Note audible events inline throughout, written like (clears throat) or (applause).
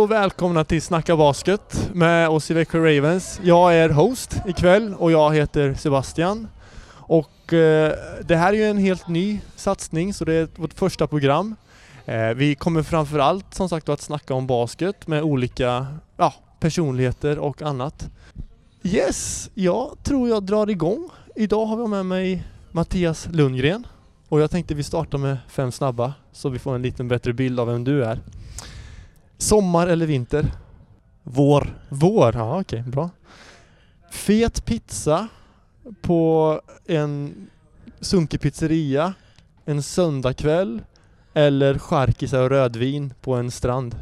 Hej och välkomna till Snacka Basket med oss i Växjö Ravens. Jag är host ikväll och jag heter Sebastian. Och eh, det här är ju en helt ny satsning så det är vårt första program. Eh, vi kommer framförallt som sagt att snacka om basket med olika ja, personligheter och annat. Yes, jag tror jag drar igång. Idag har vi med mig Mattias Lundgren och jag tänkte vi startar med fem snabba så vi får en liten bättre bild av vem du är. Sommar eller vinter? Vår. Vår, ja okej, bra. Fet pizza på en sunkig pizzeria en söndagkväll eller charkisar och rödvin på en strand?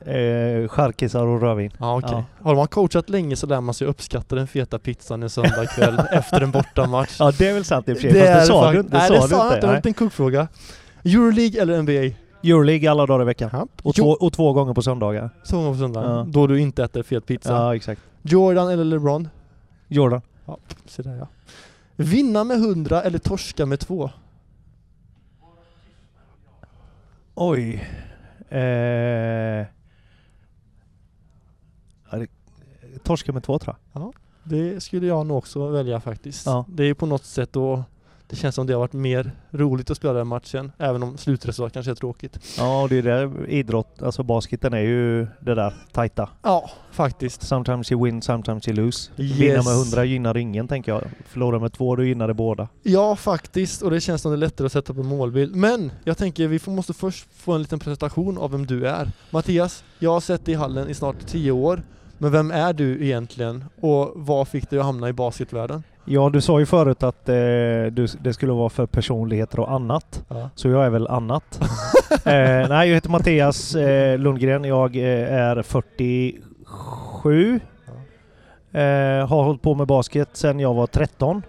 Eh, charkisar och rödvin. Ja okej. Ja. Har man coachat länge så lär man sig uppskatta den feta pizzan en söndagkväll (laughs) efter en bortamatch. Ja det är väl sant i och för sig, fast det sa du inte. Nej sa det du sa jag inte, det var en kuggfråga. Euroleague eller NBA? Euroleague alla dagar i veckan. Ja. Och, två, och två gånger på söndagar. Så gånger på söndag. Ja. Då du inte äter fet pizza. Ja exakt. Jordan eller LeBron? Jordan. Se där ja. Vinna med 100 eller torska med 2? Oj. Eh, ja, torska med två tror jag. Det skulle jag nog också välja faktiskt. Ja. Det är på något sätt då det känns som det har varit mer roligt att spela den matchen, även om slutresultatet kanske är tråkigt. Ja och det är där idrott, alltså basketen är ju det där tajta. Ja, faktiskt. Sometimes you win, sometimes you lose. Yes. Vinna med 100 gynnar ingen tänker jag. Förlora med två, då gynnar det båda. Ja, faktiskt. Och det känns som det är lättare att sätta på målbild. Men jag tänker vi får, måste först få en liten presentation av vem du är. Mattias, jag har sett dig i hallen i snart 10 år. Men vem är du egentligen? Och vad fick dig att hamna i basketvärlden? Ja, du sa ju förut att eh, du, det skulle vara för personligheter och annat. Ja. Så jag är väl annat. (laughs) eh, nej, jag heter Mattias eh, Lundgren. Jag eh, är 47. Eh, har hållit på med basket sedan jag var 13.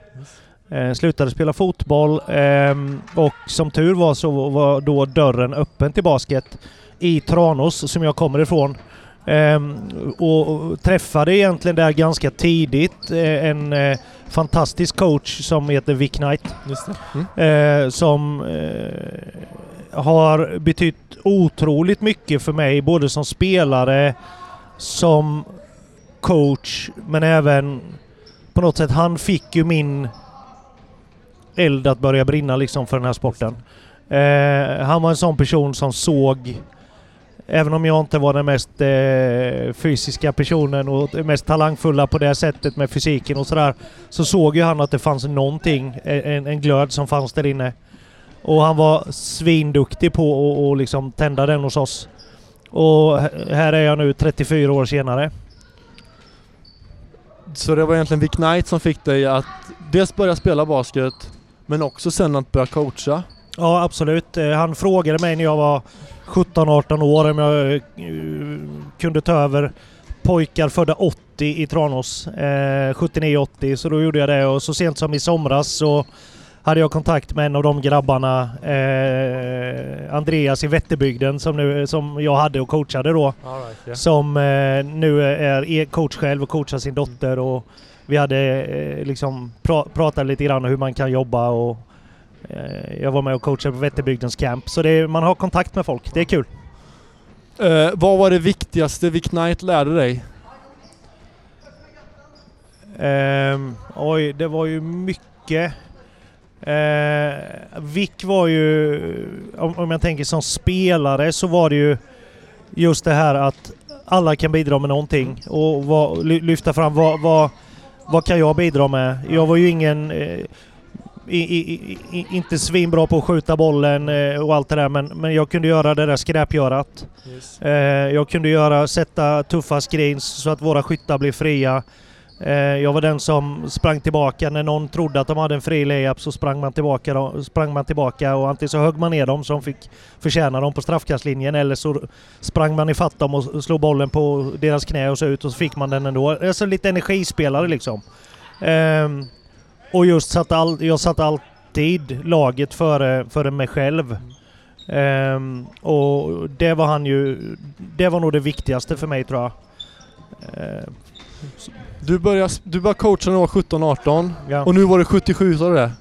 Eh, slutade spela fotboll ehm, och som tur var så var då dörren öppen till basket i Tranås som jag kommer ifrån. Ehm, och, träffade egentligen där ganska tidigt en fantastisk coach som heter Vic Knight. Mm. Eh, som eh, har betytt otroligt mycket för mig, både som spelare, som coach, men även på något sätt, han fick ju min eld att börja brinna liksom för den här sporten. Eh, han var en sån person som såg Även om jag inte var den mest eh, fysiska personen och den mest talangfulla på det sättet med fysiken och sådär. Så såg ju han att det fanns någonting, en, en glöd som fanns där inne. Och han var svinduktig på att och liksom tända den hos oss. Och här är jag nu 34 år senare. Så det var egentligen Vic Knight som fick dig att dels börja spela basket, men också sen att börja coacha. Ja, absolut. Eh, Han frågade mig när jag var 17-18 år om jag eh, kunde ta över pojkar födda 80 i Tranås. Eh, 79-80, så då gjorde jag det. Och så sent som i somras så hade jag kontakt med en av de grabbarna, eh, Andreas i Vätterbygden, som, nu, som jag hade och coachade då. Som eh, nu är e- coach själv och coachar sin dotter. Och vi hade eh, liksom pra, pratat lite grann om hur man kan jobba och eh, jag var med och coachade på Vätterbygdens camp. Så är- man har kontakt med folk. Det är kul. Eh, vad var det viktigaste Vic Knight lärde dig? Ehm, oj, det var ju mycket. Uh, Vic var ju, om, jag tänker som spelare, så var det ju just det här att alla kan bidra med någonting och vad, ly- lyfta fram vad, vad, vad kan jag bidra med? Jag var ju ingen eh, i, i, i, inte svinbra på att skjuta bollen eh, och allt det där men, men jag kunde göra det där skräpgörat. Eh, jag kunde göra, sätta tuffa screens så att våra skyttar blev fria. Eh, jag var den som sprang tillbaka när någon trodde att de hade en fri layup så sprang man tillbaka, sprang man tillbaka och antingen så högg man ner dem de fick förtjäna dem på straffkastlinjen eller så sprang man ifatt dem och slog bollen på deras knä och så ut och så fick man den ändå. Alltså lite energispelare liksom. Ehm, och just satt all, jag satt alltid laget före, före mig själv. Ehm, och det var han ju... Det var nog det viktigaste för mig tror jag. Ehm, Du började, du började coacha när du var 17-18 ja. och nu var det 77, sa du det?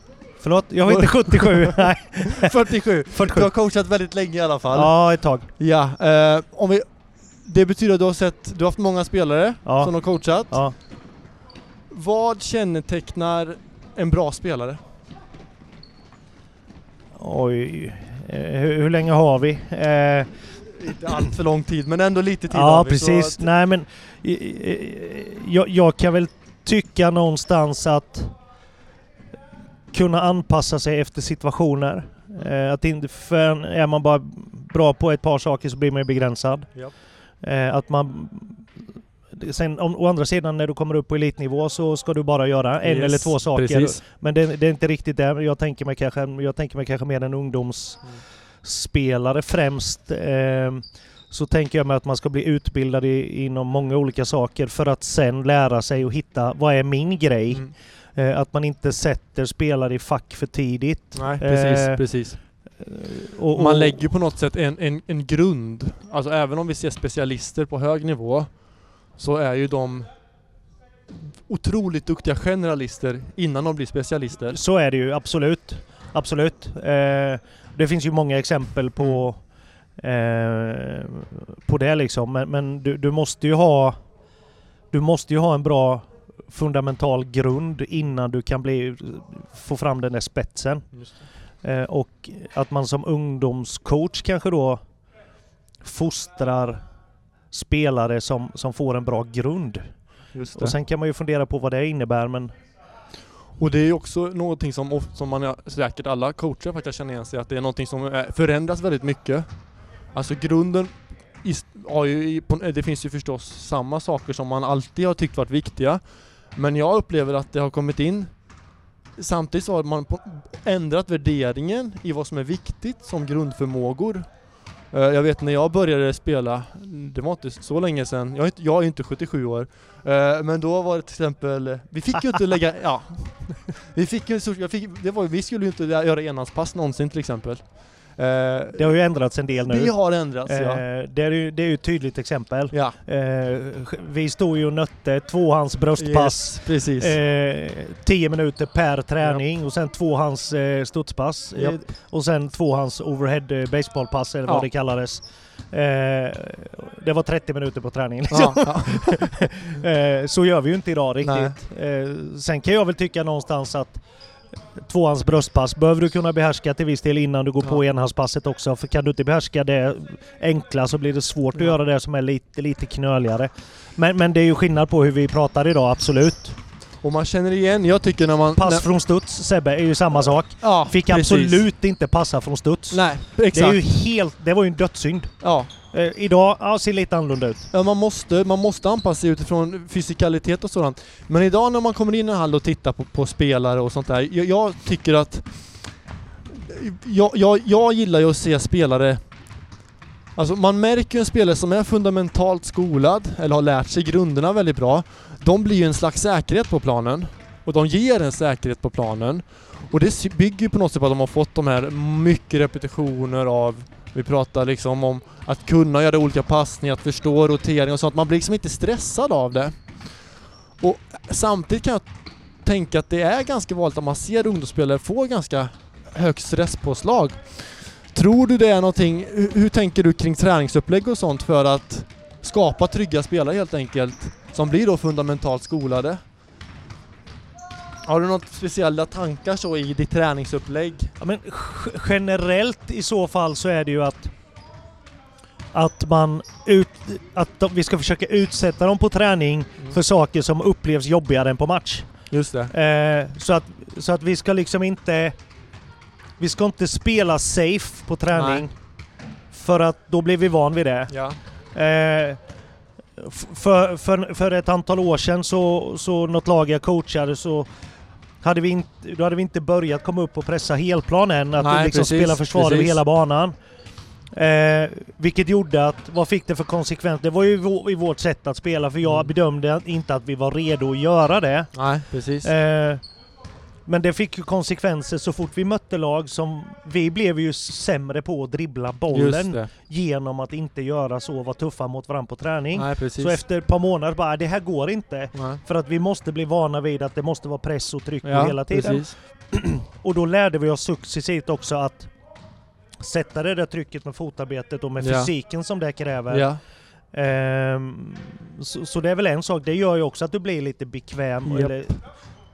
Förlåt, jag var inte (laughs) 77. Nej, (laughs) 47! 47. Du har coachat väldigt länge i alla fall. Ja, ett tag. Ja, eh, om vi Det betyder att du har sett, du har haft många spelare Ja. som du har coachat. Ja. Vad kännetecknar en bra spelare? Oj, eh, hur, hur länge har vi? Eh, Inte allt för lång tid, men ändå lite tid ja, har vi, precis. att- Nej, men jag, jag kan väl tycka någonstans att kunna anpassa sig efter situationer. Eh, att inte, för är man bara bra på ett par saker så blir man ju begränsad. Japp. Eh, att man... Sen om, å andra sidan när du kommer upp på elitnivå så ska du bara göra en Yes, eller två saker. Precis. Men det, det är inte riktigt det. Jag tänker mig kanske, jag tänker mig kanske mer en ungdomsspelare främst. Eh, så tänker jag mig att man ska bli utbildad i, inom många olika saker för att sen lära sig och hitta vad är min grej. Mm. Eh, att man inte sätter spelare i fack för tidigt. Nej, precis, Eh, precis. Och, och, Man lägger på något sätt en, en, en grund. Alltså även om vi ser specialister på hög nivå så är ju de otroligt duktiga generalister innan de blir specialister. Så är det ju absolut. Absolut. Eh, det finns ju många exempel på, eh, på det liksom. Men, men du, du måste ju ha du måste ju ha en bra fundamental grund innan du kan bli, få fram den där spetsen. Eh, och att man som ungdomscoach kanske då fostrar spelare som, som får en bra grund. Och sen kan man ju fundera på vad det innebär men Och det är också någonting som, som man säkert alla coacher faktiskt känner igen sig att det är någonting som förändras väldigt mycket. Alltså grunden ju, det finns ju förstås samma saker som man alltid har tyckt varit viktiga. Men jag upplever att det har kommit in Samtidigt så har man ändrat värderingen i vad som är viktigt som grundförmågor. Eh, Jag vet när jag började spela, det var inte så länge sedan, jag är inte, jag är inte 77 år, Eh, men då var det till exempel, vi fick ju inte lägga, (laughs) ja, vi fick ju, jag fick, det var, vi skulle ju inte göra enhandspass någonsin till exempel. Eh, det har ju ändrats en del nu. det har ändrats ja. Eh, det, är ju, det är ju ett tydligt exempel. Ja, Eh, vi stod ju och nötte tvåhands bröstpass. yes, precis. 10 minuter per träning och sen tvåhands eh, studspass. Japp. och sen tvåhands overhead baseballpass eller vad Ja. det kallades. Eh, det var 30 minuter på träningen. Liksom. ja, ja. (laughs) eh, så gör vi ju inte idag riktigt. Eh, sen kan jag väl tycka någonstans att tvåhands bröstpass behöver du kunna behärska till viss del innan du går på Ja. enhandspasset också. För kan du inte behärska det enkla så blir det svårt att Ja. göra det som är lite, lite knöligare. Men, men det är ju skillnad på hur vi pratar idag, absolut. Och man känner igen, jag tycker när man... Pass när, från studs, Sebbe, är ju samma sak. ja, Fick precis. absolut inte passa från studs. Nej, Det exakt. är ju helt... Det var ju en dödssynd. Ja. Eh, idag, ja, ser lite annorlunda ut. Ja, man måste, man måste anpassa sig utifrån fysikalitet och sådant. Men idag när man kommer in i en hall och tittar på, på spelare och sånt där, jag, jag tycker att... Jag, jag, jag gillar ju att se spelare... Alltså man märker ju en spelare som är fundamentalt skolad, eller har lärt sig grunderna väldigt bra. De blir ju en slags säkerhet på planen. Och de ger en säkerhet på planen. Och det bygger ju på något sätt på att de har fått de här mycket repetitioner av vi pratar liksom om att kunna göra olika passningar, att förstå rotering och sånt. Man blir liksom inte stressad av det. Och samtidigt kan jag tänka att det är ganska vanligt att man ser ungdomsspelare få ganska högt stresspåslag. Tror du det är någonting, hur, tänker du kring träningsupplägg och sånt för att skapa trygga spelare helt enkelt, som blir då fundamentalt skolade? Har du något speciella tankar så i ditt träningsupplägg? Ja, men generellt i så fall så är det ju att att man ut, att de, vi ska försöka utsätta dem på träning Mm. för saker som upplevs jobbigare än på match. Just det. Eh, så, att, så att vi ska liksom inte... Vi ska inte spela safe på träning. För att då blir vi van vid det. Ja. Eh, för, för, för ett antal år sedan så, så något lag jag coachade så hade vi inte, då hade vi inte börjat komma upp och pressa helplan än. Att Nej, liksom precis, spela försvar över precis. hela banan. Eh, vilket gjorde att, vad fick det för konsekvens? Det var ju i vårt sätt att spela för jag Mm. bedömde inte att vi var redo att göra det. Nej, precis. Eh, men det fick ju konsekvenser så fort vi mötte lag som... Vi blev ju sämre på att dribbla bollen genom att inte göra så, vara tuffa mot varandra på träning. Nej. Så efter ett par månader bara, det här går inte. Nej. För att vi måste bli vana vid att det måste vara press och tryck Ja, hela tiden. precis. (clears throat) Och då lärde vi oss successivt också att sätta det där trycket med fotarbetet och med Ja. fysiken som det kräver. Ja. Ehm, så, så det är väl en sak. Det gör ju också att du blir lite bekväm Japp. eller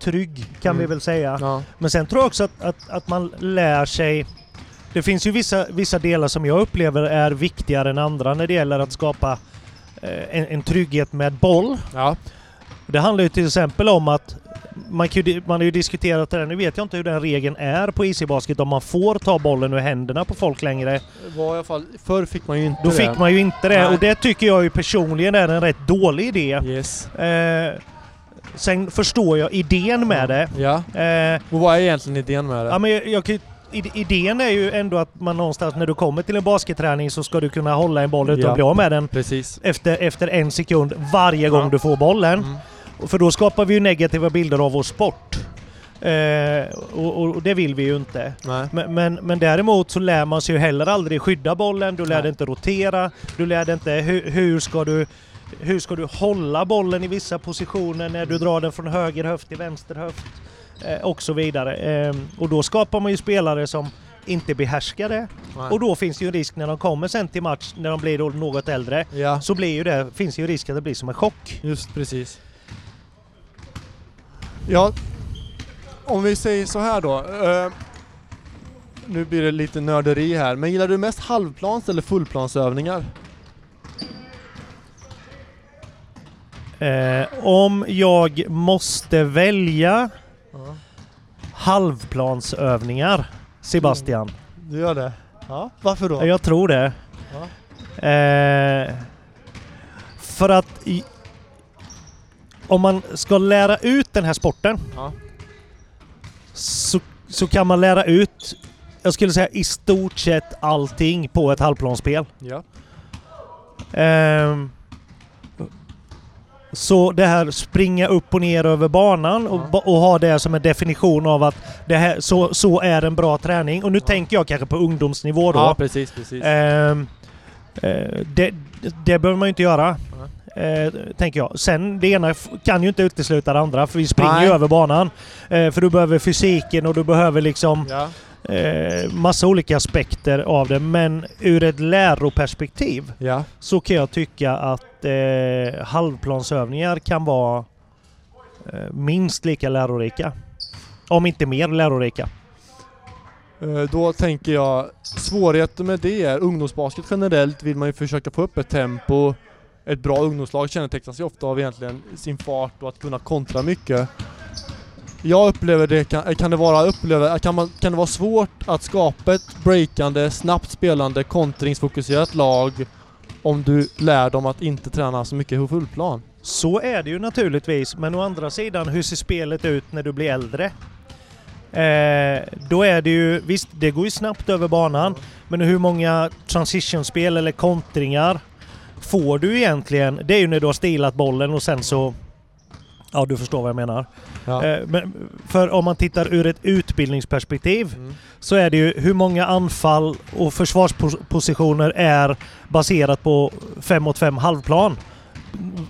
trygg kan vi Mm. väl säga. Ja. Men sen tror jag också att, att, att man lär sig det finns ju vissa, vissa delar som jag upplever är viktigare än andra när det gäller att skapa eh, en, en trygghet med boll. Ja. Det handlar ju till exempel om att man, ju, man har ju diskuterat det där, nu vet jag inte hur den regeln är på EC-basket, om man får ta bollen ur händerna på folk längre. Var i alla fall, förr fick man ju inte Då det. fick man ju inte det Nej. och det tycker jag ju personligen är en rätt dålig idé. Yes. Eh, sen förstår jag idén med det. Ja. Eh, Och vad är egentligen idén med det? Ja, men jag, jag, idén är ju ändå att man någonstans när du kommer till en basketträning så ska du kunna hålla en boll utan Ja. att bli av med den Precis. efter, efter en sekund varje gång Ja. du får bollen. Mm. För då skapar vi ju negativa bilder av vår sport. Eh, och, och det vill vi ju inte. Nej. Men, men, men däremot så lär man sig ju heller aldrig skydda bollen, du lär Nej. dig inte rotera, du lär dig inte hur, hur ska du hur ska du hålla bollen i vissa positioner när du drar den från höger höft till vänster höft? Eh, och så vidare. Eh, och då skapar man ju spelare som inte behärskar det. Nej. Och då finns det ju en risk när de kommer sen till match, när de blir något äldre, Ja, så blir ju det, finns ju risk att det blir som en chock. just precis. Ja, om vi säger så här då. Eh, nu blir det lite nörderi här, men gillar du mest halvplans eller fullplansövningar? Eh, om jag måste välja halvplansövningar, Sebastian. Du gör det? Ja. Varför då? Jag tror det. Eh, för att i, om man ska lära ut den här sporten Ja. så, så kan man lära ut, jag skulle säga i stort sett allting på ett halvplansspel. Ja. Ehm, så det här springa upp och ner över banan och, Ja. och ha det som en definition av att det här, så, så är en bra träning. Och nu Ja. tänker jag kanske på ungdomsnivå då. ja, precis, precis. Ehm, eh, det, det behöver man ju inte göra. Eh, tänker jag. Sen det ena kan ju inte utesluta det andra för vi springer ju över banan. Eh, för du behöver fysiken och du behöver liksom Ja. Eh, massa olika aspekter av det. Men ur ett läroperspektiv Ja. så kan jag tycka att eh, halvplansövningar kan vara eh, minst lika lärorika. Om inte mer lärorika. Eh, Då tänker jag, svårigheten med det är ungdomsbasket generellt vill man ju försöka få upp ett tempo. Ett bra ungdomslag kännetecknas ju ofta av egentligen sin fart och att kunna kontra mycket. Jag upplever det, kan, kan det vara, upplever, kan, man, kan det vara svårt att skapa ett breakande, snabbt spelande, kontringsfokuserat lag om du lär dem att inte träna så mycket på fullplan? Så är det ju naturligtvis, men å andra sidan, hur ser spelet ut när du blir äldre? Eh, då är det ju, visst det går ju snabbt över banan, men hur många transitionspel eller kontringar får du egentligen? Det är ju när du har stilat bollen och sen så... Ja, du förstår vad jag menar. Ja. Eh, men för om man tittar ur ett utbildningsperspektiv Mm. så är det ju hur många anfall och försvarspositioner är baserat på 5 mot 5 halvplan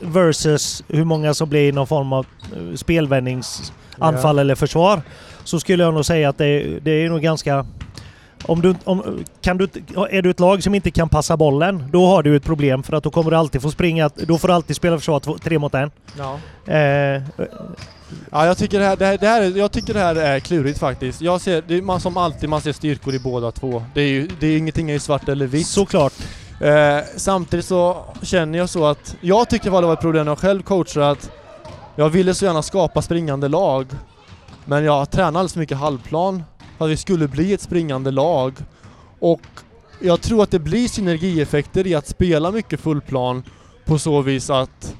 versus hur många som blir någon form av eh, spelvändningsanfall eller försvar. Så skulle jag nog säga att det, det är nog ganska... Om du, om, kan du, är du ett lag som inte kan passa bollen, då har du ett problem för att då kommer du alltid få springa, då får du alltid spela försvar två- tre mot en. Ja. Eh, Ja, jag tycker det här, det här, det här, är, jag tycker det här är klurigt faktiskt. Jag ser, det är man, som alltid, man ser styrkor i båda två. Det är ju, det är ingenting är svart eller vitt. såklart. Eh, samtidigt så känner jag så att, jag tyckte det var ett problem när jag själv coachade att jag ville så gärna skapa springande lag. Men jag tränade alldeles för mycket halvplan att vi skulle bli ett springande lag. Och jag tror att det blir synergieffekter i att spela mycket fullplan på så vis att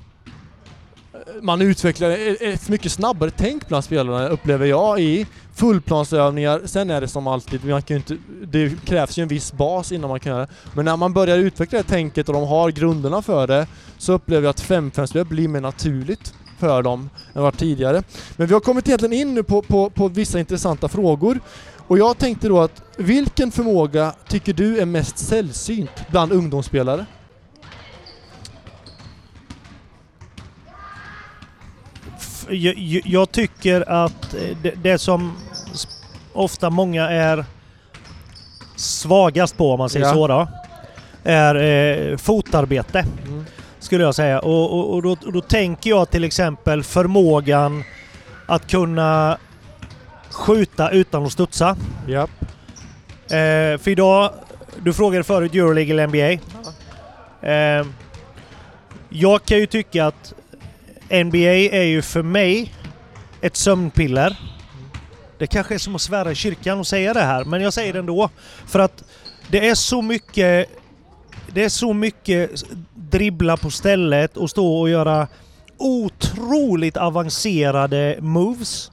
eh, man utvecklar e-, e-, ett- mycket snabbare tänk bland spelarna upplever jag i fullplansövningar. Sen är det som alltid, man kan ju inte, det krävs ju en viss bas innan man kan göra det. Men när man börjar utveckla det tänket och de har grunderna för det så upplever jag att 5-5-spel blir mer naturligt för dem än vad tidigare. Men vi har kommit egentligen in nu på, på, på vissa intressanta frågor. Och jag tänkte då att vilken förmåga tycker du är mest sällsynt bland ungdomsspelare? Jag, jag- tycker att eh, det, det som ofta många är svagast på, om man säger Ja. så då. är eh, fotarbete. Mm. Skulle jag säga. Och, och, och, då, och då tänker jag till exempel förmågan att kunna skjuta utan att studsa. Japp. Eh, för idag, du frågade förut Euroleague eller NBA. Eh, jag kan ju tycka att NBA är ju för mig ett sömnpiller. Det kanske är som att svära i kyrkan och säga det här, men jag säger det ändå. För att det är så mycket... Det är så mycket dribbla på stället och stå och göra otroligt avancerade moves.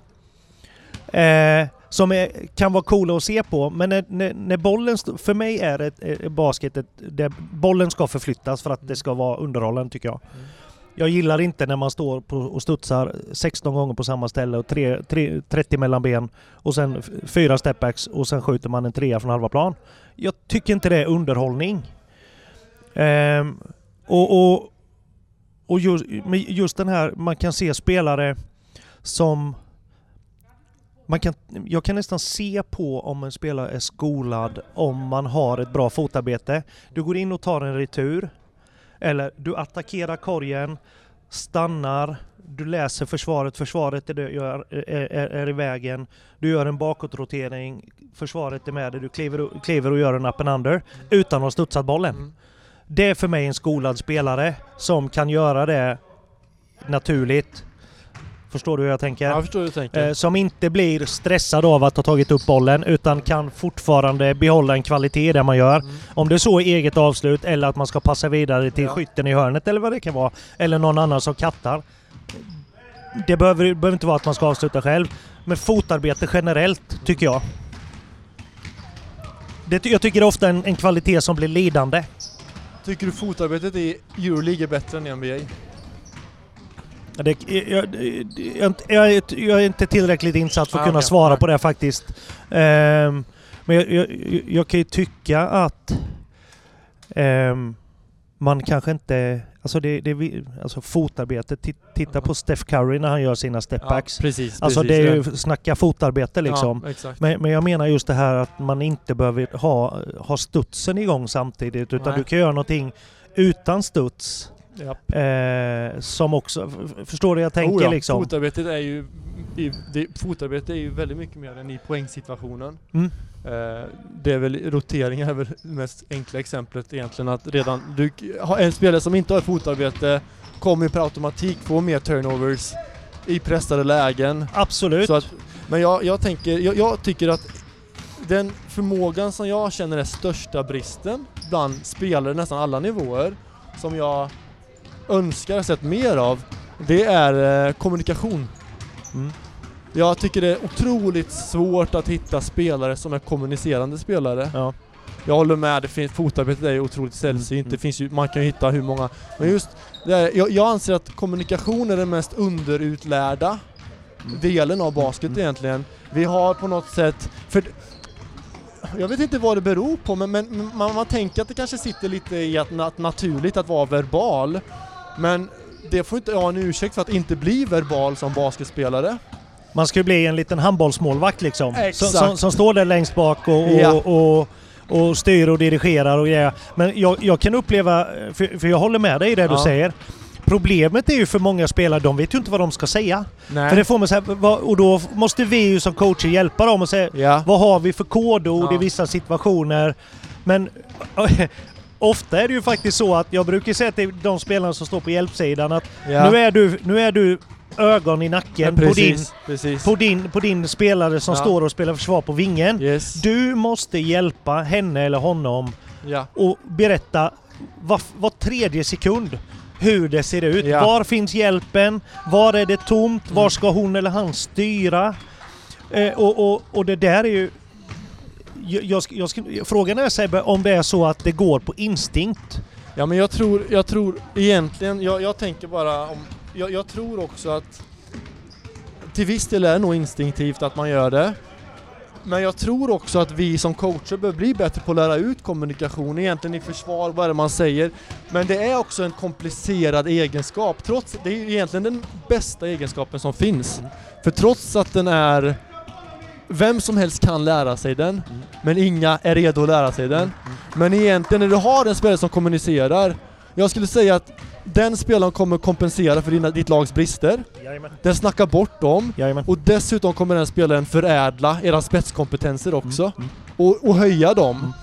Eh, som är, kan vara coola att se på, men när, när, när bollen... För mig är ett, ett basket ett, det, bollen ska förflyttas för att det ska vara underhållande tycker jag. Mm. Jag gillar inte när man står på och studsar 16 gånger på samma ställe och tre, tre, 30 mellan ben och sen fyra stepbacks och sen skjuter man en trea från halva plan. Jag tycker inte det är underhållning. Ehm, och och, och just, just den här, man kan se spelare som man kan, jag kan nästan se på om en spelare är skolad om man har ett bra fotarbete. Du går in och tar en retur. Eller du attackerar korgen, stannar, du läser försvaret, försvaret är, är, är, är i vägen. Du gör en bakåtrotering, försvaret är med dig, du kliver, och- kliver och gör en up and under utan att ha studsat bollen. Mm. Det är för mig en skolad spelare som kan göra det naturligt. Förstår du hur jag tänker? Jag förstår hur du tänker. Eh, som inte blir stressad av att ha tagit upp bollen utan kan fortfarande behålla en kvalitet i det man gör. Mm. Om det är så är eget avslut eller att man ska passa vidare till Ja. skytten i hörnet eller vad det kan vara. Eller någon annan som kattar. Det behöver, det behöver inte vara att man ska avsluta själv. Men fotarbete generellt tycker jag. Det, jag tycker det är ofta en, en kvalitet som blir lidande. Tycker du fotarbetet i Euroleague är bättre än i NBA? Det, jag, jag, jag, jag, är inte tillräckligt insatt för att Ah, kunna okej. svara på det faktiskt. Ehm, men jag, kan ju tycka att ehm, man kanske inte... Alltså, det, det, alltså fotarbete, Ti- titta på Steph Curry när han gör sina stepbacks. precis. alltså precis, det är ju snacka fotarbete liksom. Ja. Men, men jag menar just det här att man inte behöver ha, ha studsen igång samtidigt utan Nej. du kan göra någonting utan studs. Eh, som också, förstår du jag tänker Oh ja, liksom? Fotarbetet är ju i, det, fotarbete är ju väldigt mycket mer än i poängsituationen. Mm. Eh, det är väl rotering är väl det mest enkla exemplet egentligen att redan du har en spelare som inte har fotarbete kommer per automatik få mer turnovers i pressade lägen. Absolut. Så att, men jag, jag tänker, jag, jag tycker att den förmågan som jag känner är största bristen bland spelare nästan alla nivåer som jag önskar ha sett mer av det är eh, kommunikation. Mm. Jag tycker det är otroligt svårt att hitta spelare som är kommunicerande spelare. Ja. Jag håller med, det finns, fotarbetet är ju otroligt sällsynt. Mm. Det finns ju, man kan ju hitta hur många. Men just här, jag, jag anser att kommunikation är den mest underutlärda Mm. delen av basket Mm. egentligen. Vi har på något sätt... För, jag vet inte vad det beror på men, men men man, man tänker att det kanske sitter lite i att, att naturligt att vara verbal. Men det får inte vara en ursäkt för att inte bli verbal som basketspelare. Man ska ju bli en liten handbollsmålvakt liksom. Som, som, som står där längst bak och, och, Ja. och, och styr och dirigerar och grejer. Men jag, jag kan uppleva, för, för jag håller med dig i det du Ja. säger. Problemet är ju för många spelare, de vet ju inte vad de ska säga. Nej. För det får man säga, vad- och då måste vi ju som coacher hjälpa dem och säga ja. vad har vi för kodord Ja. i vissa situationer. Men (laughs) ofta är det ju faktiskt så att jag brukar säga till de spelarna som står på hjälpsidan att ja. nu, är du, nu är du ögon i nacken Ja, på din, precis, precis. på, din, på din spelare som Ja. står och spelar försvar på vingen. Yes. Du måste hjälpa henne eller honom Ja. och berätta var, var tredje sekund hur det ser ut. Var finns hjälpen? Var är det tomt? Var Mm. ska hon eller han styra? Eh, och, och, och det där är ju... Jag, jag, ska- jag, frågan är Sebbe om det är så att det går på instinkt. Ja men jag tror, jag tror egentligen, jag, jag tänker bara om, jag, jag tror också att till viss del är det nog instinktivt att man gör det. Men jag tror också att vi som coacher bör bli bättre på att lära ut kommunikation, egentligen i försvar, vad är det man säger. Men det är också en komplicerad egenskap, trots, det är egentligen den bästa egenskapen som finns. För trots att den är vem som helst kan lära sig den, men inga är redo att lära sig den. Men egentligen när du har en spelare som kommunicerar, jag skulle säga att den spelaren kommer kompensera för dina, ditt lags brister, Jajamän. den snackar bort dem, Jajamän. och dessutom kommer den spelaren förädla era spetskompetenser också, Mm. och, och höja dem.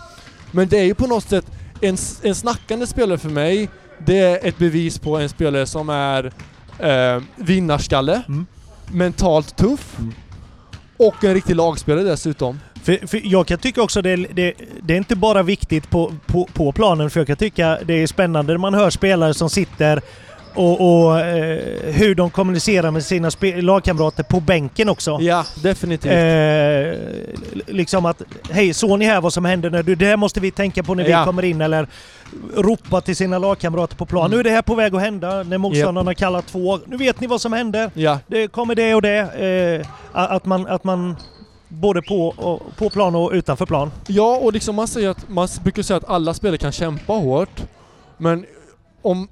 Men det är ju på något sätt, en, en snackande spelare för mig, det är ett bevis på en spelare som är eh, vinnarskalle, Mm. mentalt tuff, Mm och en riktig lagspelare dessutom. För, för jag kan tycka också det, det, det är inte bara viktigt på, på, på planen, för jag kan tycka det är spännande när man hör spelare som sitter och, och eh, hur de kommunicerar med sina lagkamrater på bänken också. Ja, definitivt. Eh, liksom att hej, såg ni här vad som händer när du... Det här måste vi tänka på när vi Ja. kommer in eller ropa till sina lagkamrater på plan. Mm. Nu är det här på väg att hända när motståndarna kallar två. Nu vet ni vad som händer. Ja, Det kommer det och det. Eh, att, man, att man både på, och, på plan och utanför plan. ja, och liksom man säger att, man brukar säga att alla spelare kan kämpa hårt, men om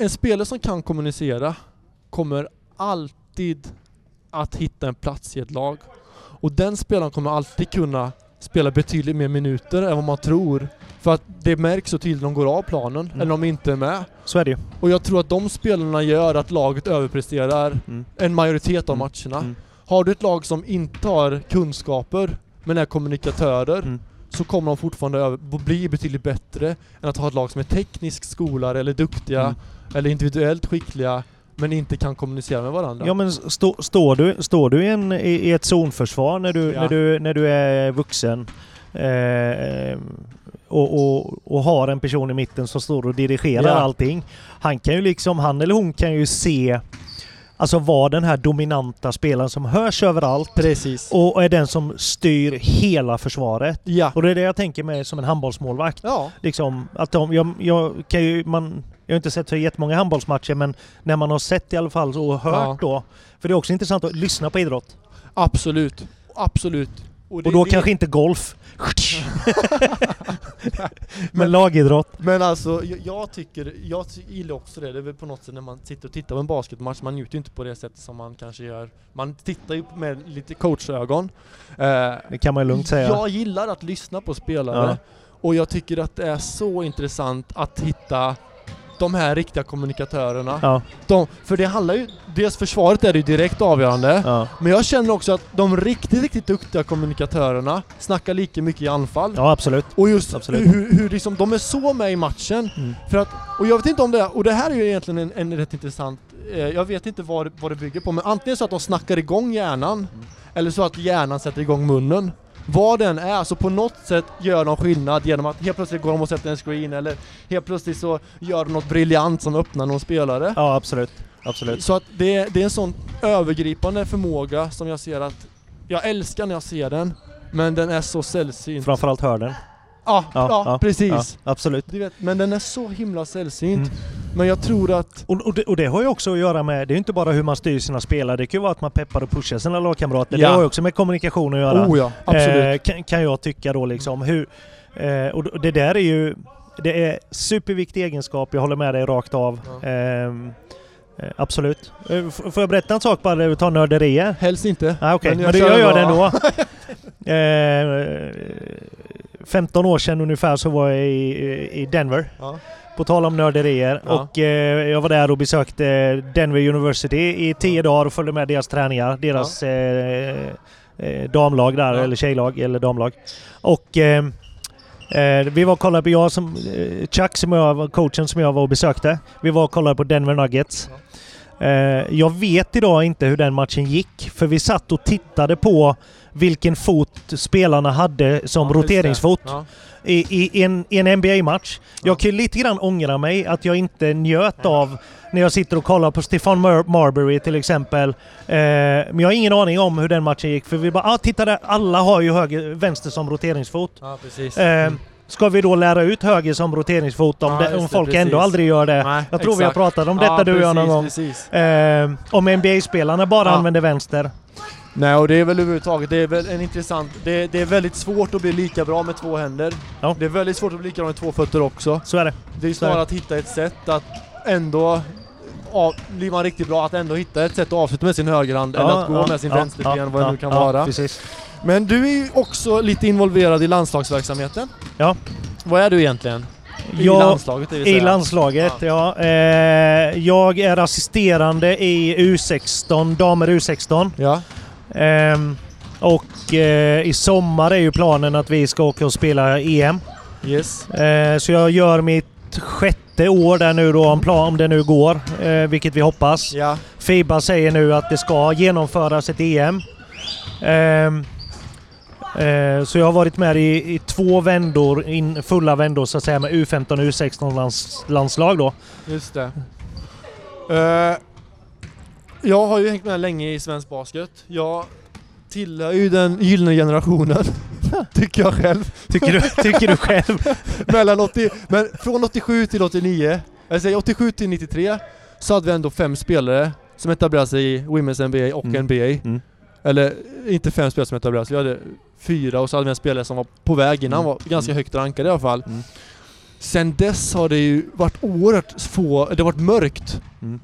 en spelare som kan kommunicera kommer alltid att hitta en plats i ett lag. Och den spelaren kommer alltid kunna spela betydligt mer minuter än vad man tror. För att det märks så tydligt när de går av planen, Mm. eller om de inte är med. Så är det ju. Och jag tror att de spelarna gör att laget överpresterar Mm. en majoritet av Mm. matcherna. Mm. Har du ett lag som inte har kunskaper, men är kommunikatörer, Mm. Så kommer de fortfarande över, bli betydligt bättre än att ha ett lag som är tekniskt skolade eller duktiga, Mm. eller individuellt skickliga, men inte kan kommunicera med varandra. Ja men stå, står, du, står du i, en, i, i ett zonförsvar när du, Ja. när du, när du är vuxen eh, och, och, och har en person i mitten som står och dirigerar Ja. allting. Han kan ju liksom, han eller hon kan ju se Alltså vara den här dominanta spelaren som hörs överallt Precis. och är den som styr hela försvaret. ja. Och det är det jag tänker med som en handbollsmålvakt. Ja. Liksom, att de, jag, jag kan ju, man, jag har inte sett så jättemånga handbollsmatcher men när man har sett i alla fall och hört Ja. då. För det är också intressant att lyssna på idrott. Absolut. Absolut. Och är då det- kanske inte golf. Men lagidrott. Men alltså, jag, jag tycker, jag gillar också det. Det är väl på något sätt när man sitter och tittar på en basketmatch, man njuter ju inte på det sättet som man kanske gör. Man tittar ju med lite coachögon. Eh, Det kan man ju lugnt säga. Jag gillar att lyssna på spelare. Ja. Och jag tycker att det är så intressant att hitta de här riktiga kommunikatörerna. Ja, De, för det handlar ju, dels försvaret är det ju direkt avgörande. ja. Men jag känner också att de riktigt, riktigt duktiga kommunikatörerna snackar lika mycket i anfall. ja absolut. Och just Absolut. hur, hur liksom, de är så med i matchen. Mm. För att, och jag vet inte om det och det här är ju egentligen en, en rätt intressant, eh, jag vet inte vad, det- vad det bygger på, men antingen så att de snackar igång hjärnan, Mm. eller så att hjärnan sätter igång munnen. Vad den är, så på något sätt gör de skillnad genom att helt plötsligt går de och sätter en screen, eller helt plötsligt så gör de något briljant som öppnar någon spelare. Ja, absolut. Absolut. Så att det, det är en sån övergripande förmåga som jag ser att, jag älskar när jag ser den, men den är så sällsynt. Framförallt hör den. Ja, Ja, ja, precis. Ja, absolut. Du vet, men den är så himla sällsynt. Mm. Men jag tror att... Och, och, det, och det har ju också att göra med, det är ju inte bara hur man styr sina spelare, det kan ju vara att man peppar och pushar sina lagkamrater. Ja. Det har ju också med kommunikation att göra. Oh ja, absolut. Eh, kan, kan jag tycka då liksom. Hur, eh, och det där är ju, det är superviktig egenskap, jag håller med dig rakt av. Ja. Ehm, eh, absolut. Eh, f- får jag berätta en sak bara tar nörderier? Helst inte. Ah, Okej, Men men, jag det kör gör jag det ändå. (laughs) eh, 15 år sedan ungefär så var jag i, i Denver. Ja. På tal om nörderier. Ja. Och eh, jag var där och besökte Denver University i tio dagar och följde med deras träningar. Deras eh, eh, damlag där, Ja. eller tjejlag, eller damlag. Och eh, eh, vi var och kollade på, jag som, eh, Chuck som jag coachen som jag var och besökte. Vi var och kollade på Denver Nuggets. Eh, jag vet idag inte hur den matchen gick, för vi satt och tittade på vilken fot spelarna hade som Ja, roteringsfot Ja. i, i, en, en NBA-match. Jag kan lite grann ångra mig att jag inte njöt av när jag sitter och kollar på Stefan Mar- Marbury till exempel. Eh, men jag har ingen aning om hur den matchen gick för vi bara ah, titta där, alla har ju höger, vänster som roteringsfot. ja, precis. Ska vi då lära ut höger som roteringsfot om, Ja, det, om folk precis. ändå aldrig gör det? Nej, jag tror vi har exakt. pratat om detta ja, du och jag någon gång. Eh, om NBA-spelarna bara Ja. använder vänster. Nej, och det är väl överhuvudtaget, det är väl en intressant, det, det är väldigt svårt att bli lika bra med två händer. Ja. Det är väldigt svårt att bli lika bra med två fötter också. Så är det. Det är snarare att hitta ett sätt att ändå, av, blir man riktigt bra, att ändå hitta ett sätt att avsluta med sin högerhand eller att gå med sin vänsterben, vad det nu kan ja, vara. Precis. Men du är ju också lite involverad i landslagsverksamheten. Ja. Vad är du egentligen? I Jag- landslaget det vill I säga. landslaget, ja. Eh, jag är assisterande i U16, damer U16. Ja. Ehm, och eh, i sommar är ju planen att vi ska åka och spela EM. Yes. Eh, så jag gör mitt sjätte år där nu då, om, plan, om det nu går, eh, vilket vi hoppas. Ja. Fiba säger nu att det ska genomföras ett EM. Eh, så jag har varit med i, i två vändor, in, fulla vändor så att säga, med U15 och U16 lands, landslag då. Just det. Eh, jag har ju hängt med länge i svensk basket. Jag tillhör ju den gyllene generationen. (laughs) tycker jag själv. Tycker du, tycker du själv? (laughs) Mellan 80, men från 87 till 89, jag säger 87 till 93, så hade vi ändå fem spelare som etablerade sig i Women's NBA och Mm. NBA. Mm. Eller inte fem spelare som etablerade sig, vi hade fyra och så hade vi en spelare som var på väg innan, Mm. var ganska Mm. högt rankad i alla fall. Mm. Sen dess har det ju varit oerhört få, det har varit mörkt. Mm.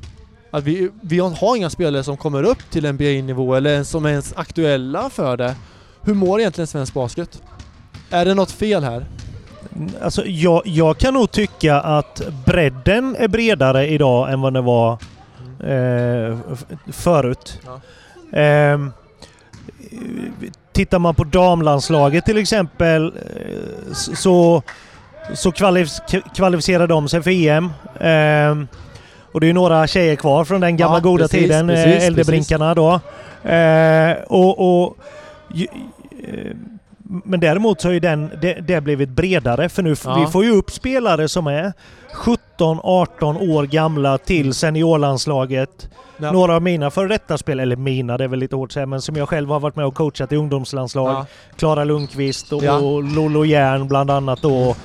Att vi, vi har inga spelare som kommer upp till NBA-nivå eller som är ens aktuella för det. Hur mår egentligen svensk basket? Är det något fel här? Alltså, jag, jag kan nog tycka att bredden är bredare idag än vad det var eh, f- förut. Ja. Ehm, tittar man på damlandslaget till exempel eh, så, så kvalif- kvalificerar de sig för EM. Ehm, och det är några tjejer kvar från den gamla Ja, goda precis, tiden, precis, eh, äldrebrinkarna då. Eh, och, och, ju- men däremot så har ju den, det, det blivit bredare för nu Ja. vi får ju upp spelare som är 17-18 år gamla till seniorlandslaget. Ja. Några av mina före detta spelare, eller mina det är väl lite hårt att säga, men som jag själv har varit med och coachat i ungdomslandslag. Ja. Klara Lundqvist och, Ja. och Lolo Järn bland annat då.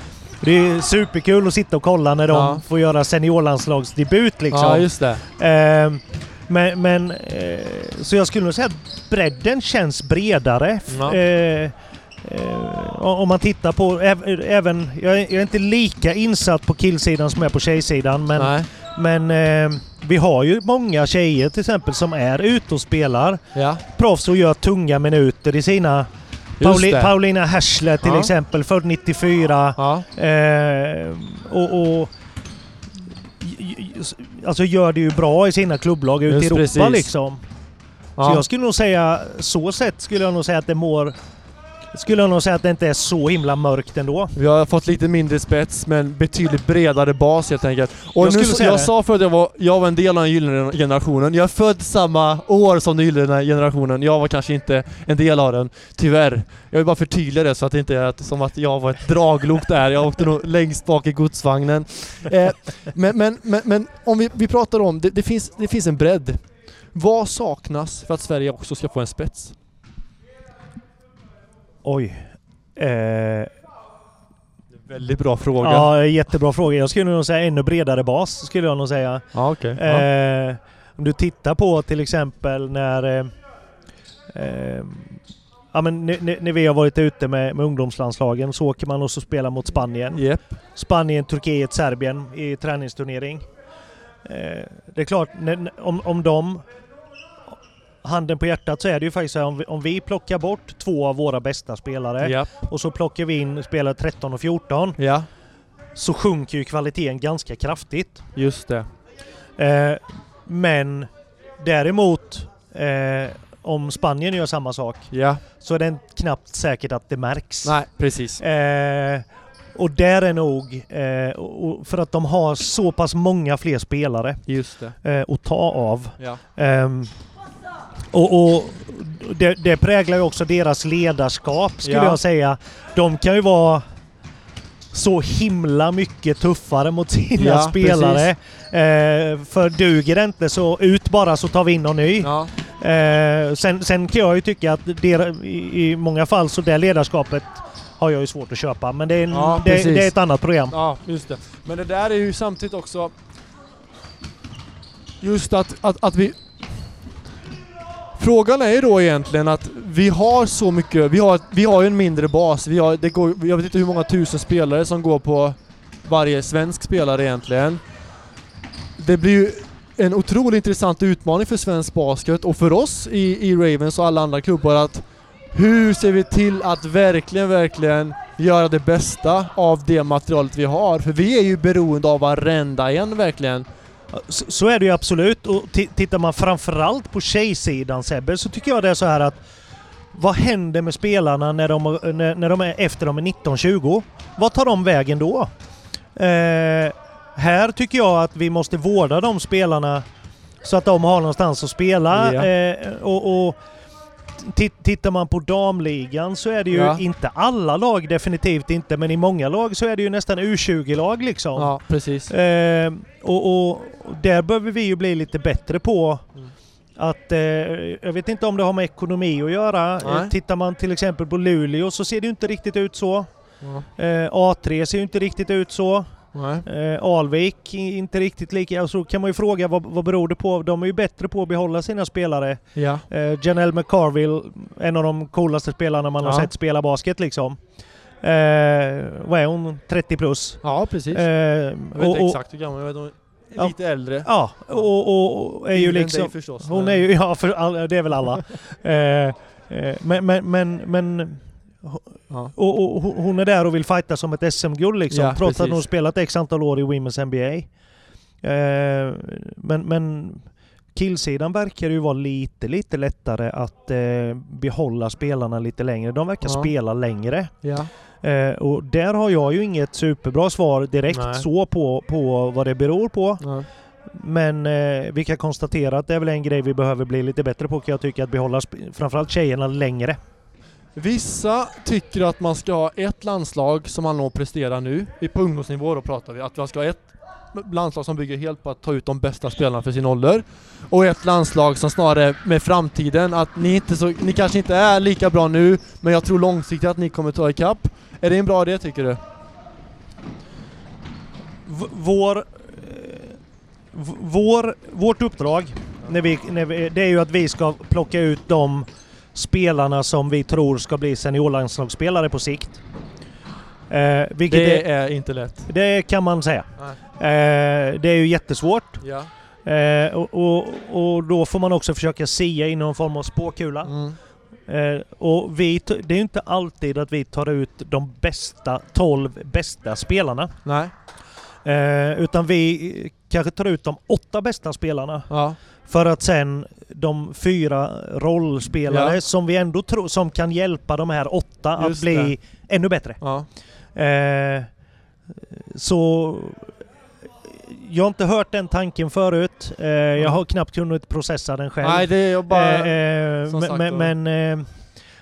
Det är superkul att sitta och kolla när de Ja. får göra seniorlandslagsdebut liksom. Ja, just det. Ehm, men, men eh, så jag skulle nog säga att bredden känns bredare. Ja. Eh, eh, om man tittar på äv- även, jag är, jag är inte lika insatt på killsidan som jag är på tjejsidan men, Nej. men eh, vi har ju många tjejer till exempel som är ute och spelar Ja, proffs och gör tunga minuter i sina Pauli. Paulina Härsle till Ja. exempel, född 94. Ja, Eh, och, och alltså gör det ju bra i sina klubblag ute i Europa precis. liksom. Så ja. jag skulle nog säga, så sett skulle jag nog säga att det mår... Skulle jag nog säga att det inte är så himla mörkt ändå. Vi har fått lite mindre spets men betydligt bredare bas helt enkelt. Och Jag nu, så- säga jag sa förut att jag var, jag var en del av den gyllene generationen. Jag är född samma år som den gyllene generationen. Jag var kanske inte en del av den, tyvärr. Jag vill bara förtydliga det så att det inte är att, som att jag var ett draglok där. Jag åkte nog längst bak i godsvagnen. Eh, men, men, men, men om vi, vi pratar om, det, det, finns, det finns en bredd. Vad saknas för att Sverige också ska få en spets? Oj. Eh, Väldigt bra fråga. ja, jättebra fråga. Jag skulle nog säga ännu bredare bas, skulle jag nog säga. Ja, okej. Ja. Eh, om du tittar på till exempel när... Eh, eh, ja, men när vi har varit ute med, med ungdomslandslagen så åker man och så spelar mot Spanien. Japp. Spanien, Turkiet, Serbien i träningsturnering. Eh, det är klart, när- om, om de... Handen på hjärtat så är det ju faktiskt så här, om vi, om vi plockar bort två av våra bästa spelare Japp. och så plockar vi in spelare 13 och 14 Ja, så sjunker ju kvaliteten ganska kraftigt. just det. Eh, men däremot eh, om Spanien gör samma sak Ja. så är det knappt säkert att det märks. Nej, precis. Eh, och där är nog, eh, för att de har så pass många fler spelare Just det. eh, att ta av. Ja. Och och det, det präglar ju också deras ledarskap skulle Ja. jag säga. De kan ju vara så himla mycket tuffare mot sina Ja, spelare. Eh, för duger det inte så ut bara så tar vi in någon ny. Ja. Eh, sen, sen kan jag ju tycka att det, i, i många fall så det ledarskapet har jag ju svårt att köpa. Men det är, en, Ja, det, det är ett annat program. ja, just det. Men det där är ju samtidigt också just att, att, att vi Frågan är ju då egentligen att vi har så mycket, vi har, vi har ju en mindre bas. Vi har, det går, jag vet inte hur många tusen spelare som går på varje svensk spelare egentligen. Det blir ju en otroligt intressant utmaning för svensk basket och för oss i, i Ravens och alla andra klubbar att hur ser vi till att verkligen, verkligen göra det bästa av det materialet vi har? För vi är ju beroende av varenda en verkligen. Så, så är det ju absolut. Och tittar man framförallt på tjejsidan Sebbe, så tycker jag det är så här att vad händer med spelarna när de, när, när de är efter de är 19-20? Vad tar de vägen då? Eh, här tycker jag att vi måste vårda de spelarna så att de har någonstans att spela. Ja. Eh, och, och Tittar man på damligan så är det ju ja. inte alla lag, definitivt inte, men i många lag så är det ju nästan U20-lag liksom. Ja, precis. Eh, och, och, där behöver vi ju bli lite bättre på mm. att, eh, jag vet inte om det har med ekonomi att göra. Eh, tittar man till exempel på Luleå så ser det inte riktigt ut så. Ja. Eh, A3 ser ju inte riktigt ut så. Eh, Alvik inte riktigt lika. Så kan man ju fråga vad, vad beror det på? De är ju bättre på att behålla sina spelare. Ja. Eh, Janelle McCarville, en av de coolaste spelarna man ja. har sett spela basket liksom. Eh, vad är hon? 30 plus? Ja, precis. Eh, jag vet inte exakt hur gammal, jag vet är lite äldre. Ja, och, och, och är ju liksom... Förstås, hon är ju, ja, för, det är väl alla. (laughs) eh, eh men, men, men, men Ja. Och, och, hon är där och vill fighta som ett SM-guld liksom, ja, trots precis. att hon spelat x antal år i Women's NBA. Eh, men, men killsidan verkar ju vara lite, lite lättare att eh, behålla spelarna lite längre. De verkar ja. spela längre. Ja. Eh, och där har jag ju inget superbra svar direkt Nej. så på, på vad det beror på. Nej. Men eh, vi kan konstatera att det är väl en grej vi behöver bli lite bättre på kan jag tycka, att behålla framförallt tjejerna längre. Vissa tycker att man ska ha ett landslag som man når prestera nu. På ungdomsnivå då pratar vi. Att man ska ha ett landslag som bygger helt på att ta ut de bästa spelarna för sin ålder. Och ett landslag som snarare med framtiden, att ni, inte så, ni kanske inte är lika bra nu, men jag tror långsiktigt att ni kommer ta ikapp. Är det en bra idé tycker du? V vår, eh, vår, vårt uppdrag, när vi, när vi, det är ju att vi ska plocka ut de spelarna som vi tror ska bli seniorlandslagsspelare på sikt. Eh, det är, är, inte lätt. Det kan man säga. Eh, det är ju jättesvårt. Ja. Eh, och, och, och, då får man också försöka sia i någon form av spåkula. Mm. Eh, och vi, det är inte alltid att vi tar ut de bästa 12 bästa spelarna. Nej. Eh, utan vi kanske tar ut de åtta bästa spelarna. Ja. För att sen de fyra rollspelare ja. som vi ändå tror som kan hjälpa de här åtta Just att bli det. ännu bättre. Ja. Eh, så jag har inte hört den tanken förut. Eh, jag har knappt kunnat processa den själv. Nej, det är bara... Eh, eh men, men eh,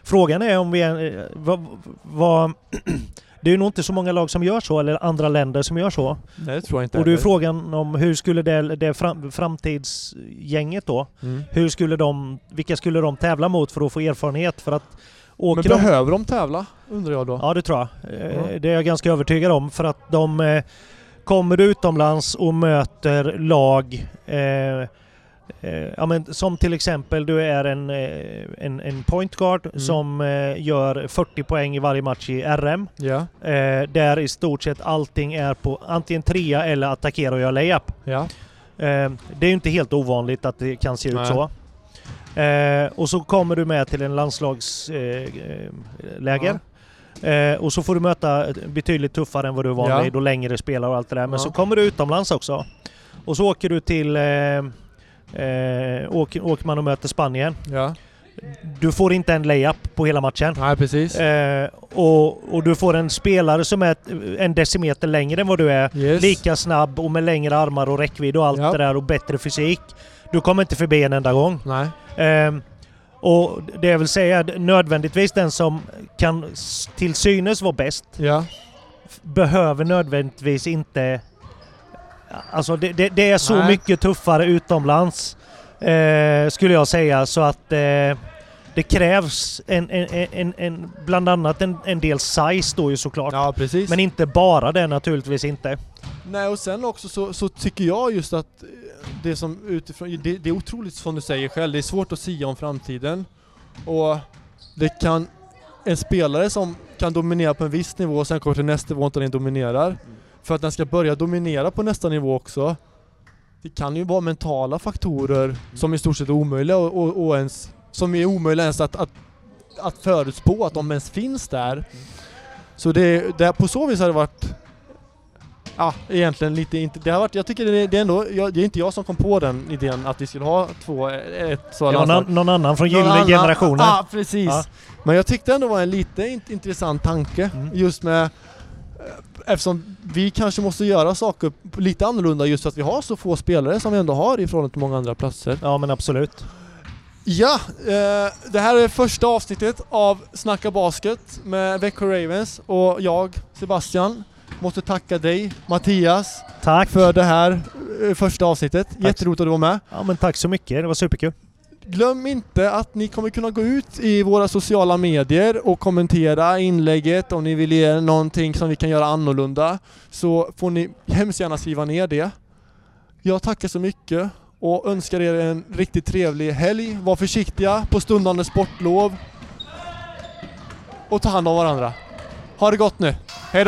frågan är om vi... Eh, vad, vad (clears throat) Det är nog inte så många lag som gör så, eller andra länder som gör så. Nej, det tror jag inte Och då är frågan om hur skulle det, det fram, framtidsgänget då, mm. hur skulle de, vilka skulle de tävla mot för att få erfarenhet? För att Men behöver de tävla, undrar jag då? Ja, det tror jag. Mm. Det är jag ganska övertygad om, för att de eh, kommer utomlands och möter lag Eh, ja, men som till exempel, du är en, eh, en, en point guard mm. som eh, gör 40 poäng i varje match i RM. Ja. Eh, där i stort sett allting är på antingen trea eller attackera och göra layup. Ja. Eh, det är ju inte helt ovanligt att det kan se ut så. Eh, och så kommer du med till en landslagsläger. Eh, och så får du möta betydligt tuffare än vad du är van vid ja. och längre spelare och allt det där. Men ja. så kommer du utomlands också. Och så åker du till Eh, åker, åker man och möter Spanien. Ja. Du får inte en layup på hela matchen. Nej, precis. Eh, och, och, du får en spelare som är en decimeter längre än vad du är. Yes. Lika snabb och med längre armar och räckvidd och allt ja. det där och bättre fysik. Du kommer inte förbi en enda gång. Nej. Eh, och det jag vill säga, nödvändigtvis den som kan till synes vara bäst ja. behöver nödvändigtvis inte Alltså det, det, det är så Nej. mycket tuffare utomlands eh, skulle jag säga så att eh, det krävs en, en, en, en, bland annat en, en del size då ju såklart. Ja, precis. Men inte bara det naturligtvis inte. Nej och sen också så, så tycker jag just att det som utifrån, det, det, är otroligt som du säger själv, det är svårt att sia om framtiden. Och det kan, en spelare som kan dominera på en viss nivå och sen kommer till nästa nivå och inte den dominerar. För att den ska börja dominera på nästa nivå också. Det kan ju vara mentala faktorer som i stort sett är omöjliga och, och, och ens, som är omöjliga ens att, att att förutspå att de ens finns där. Så det, det, på så vis har det varit Ja, egentligen lite inte... Det har varit, jag tycker det det är ändå... Jag, det är inte jag som kom på den idén att vi skulle ha två... Ett Det sådant landslag. någon, någon annan från gyllene generationen. Ja, precis. Ja. Men jag tyckte ändå var en lite int- intressant tanke. Mm. Just med... Eftersom vi kanske måste göra saker lite annorlunda just för att vi har så få spelare som vi ändå har i förhållande till många andra platser. Ja men absolut. Ja, eh, det här är första avsnittet av Snacka Basket med Växjö Ravens och jag, Sebastian, måste tacka dig, Mattias, Tack! för det här eh, första avsnittet. Jätteroligt att du var med. Ja men tack så mycket, det var superkul. Glöm inte att ni kommer kunna gå ut i våra sociala medier och kommentera inlägget om ni vill ge någonting som vi kan göra annorlunda. Så får ni hemskt gärna skriva ner det. Jag tackar så mycket och önskar er en riktigt trevlig helg. Var försiktiga på stundande sportlov. Och ta hand om varandra. Ha det gott nu. Hej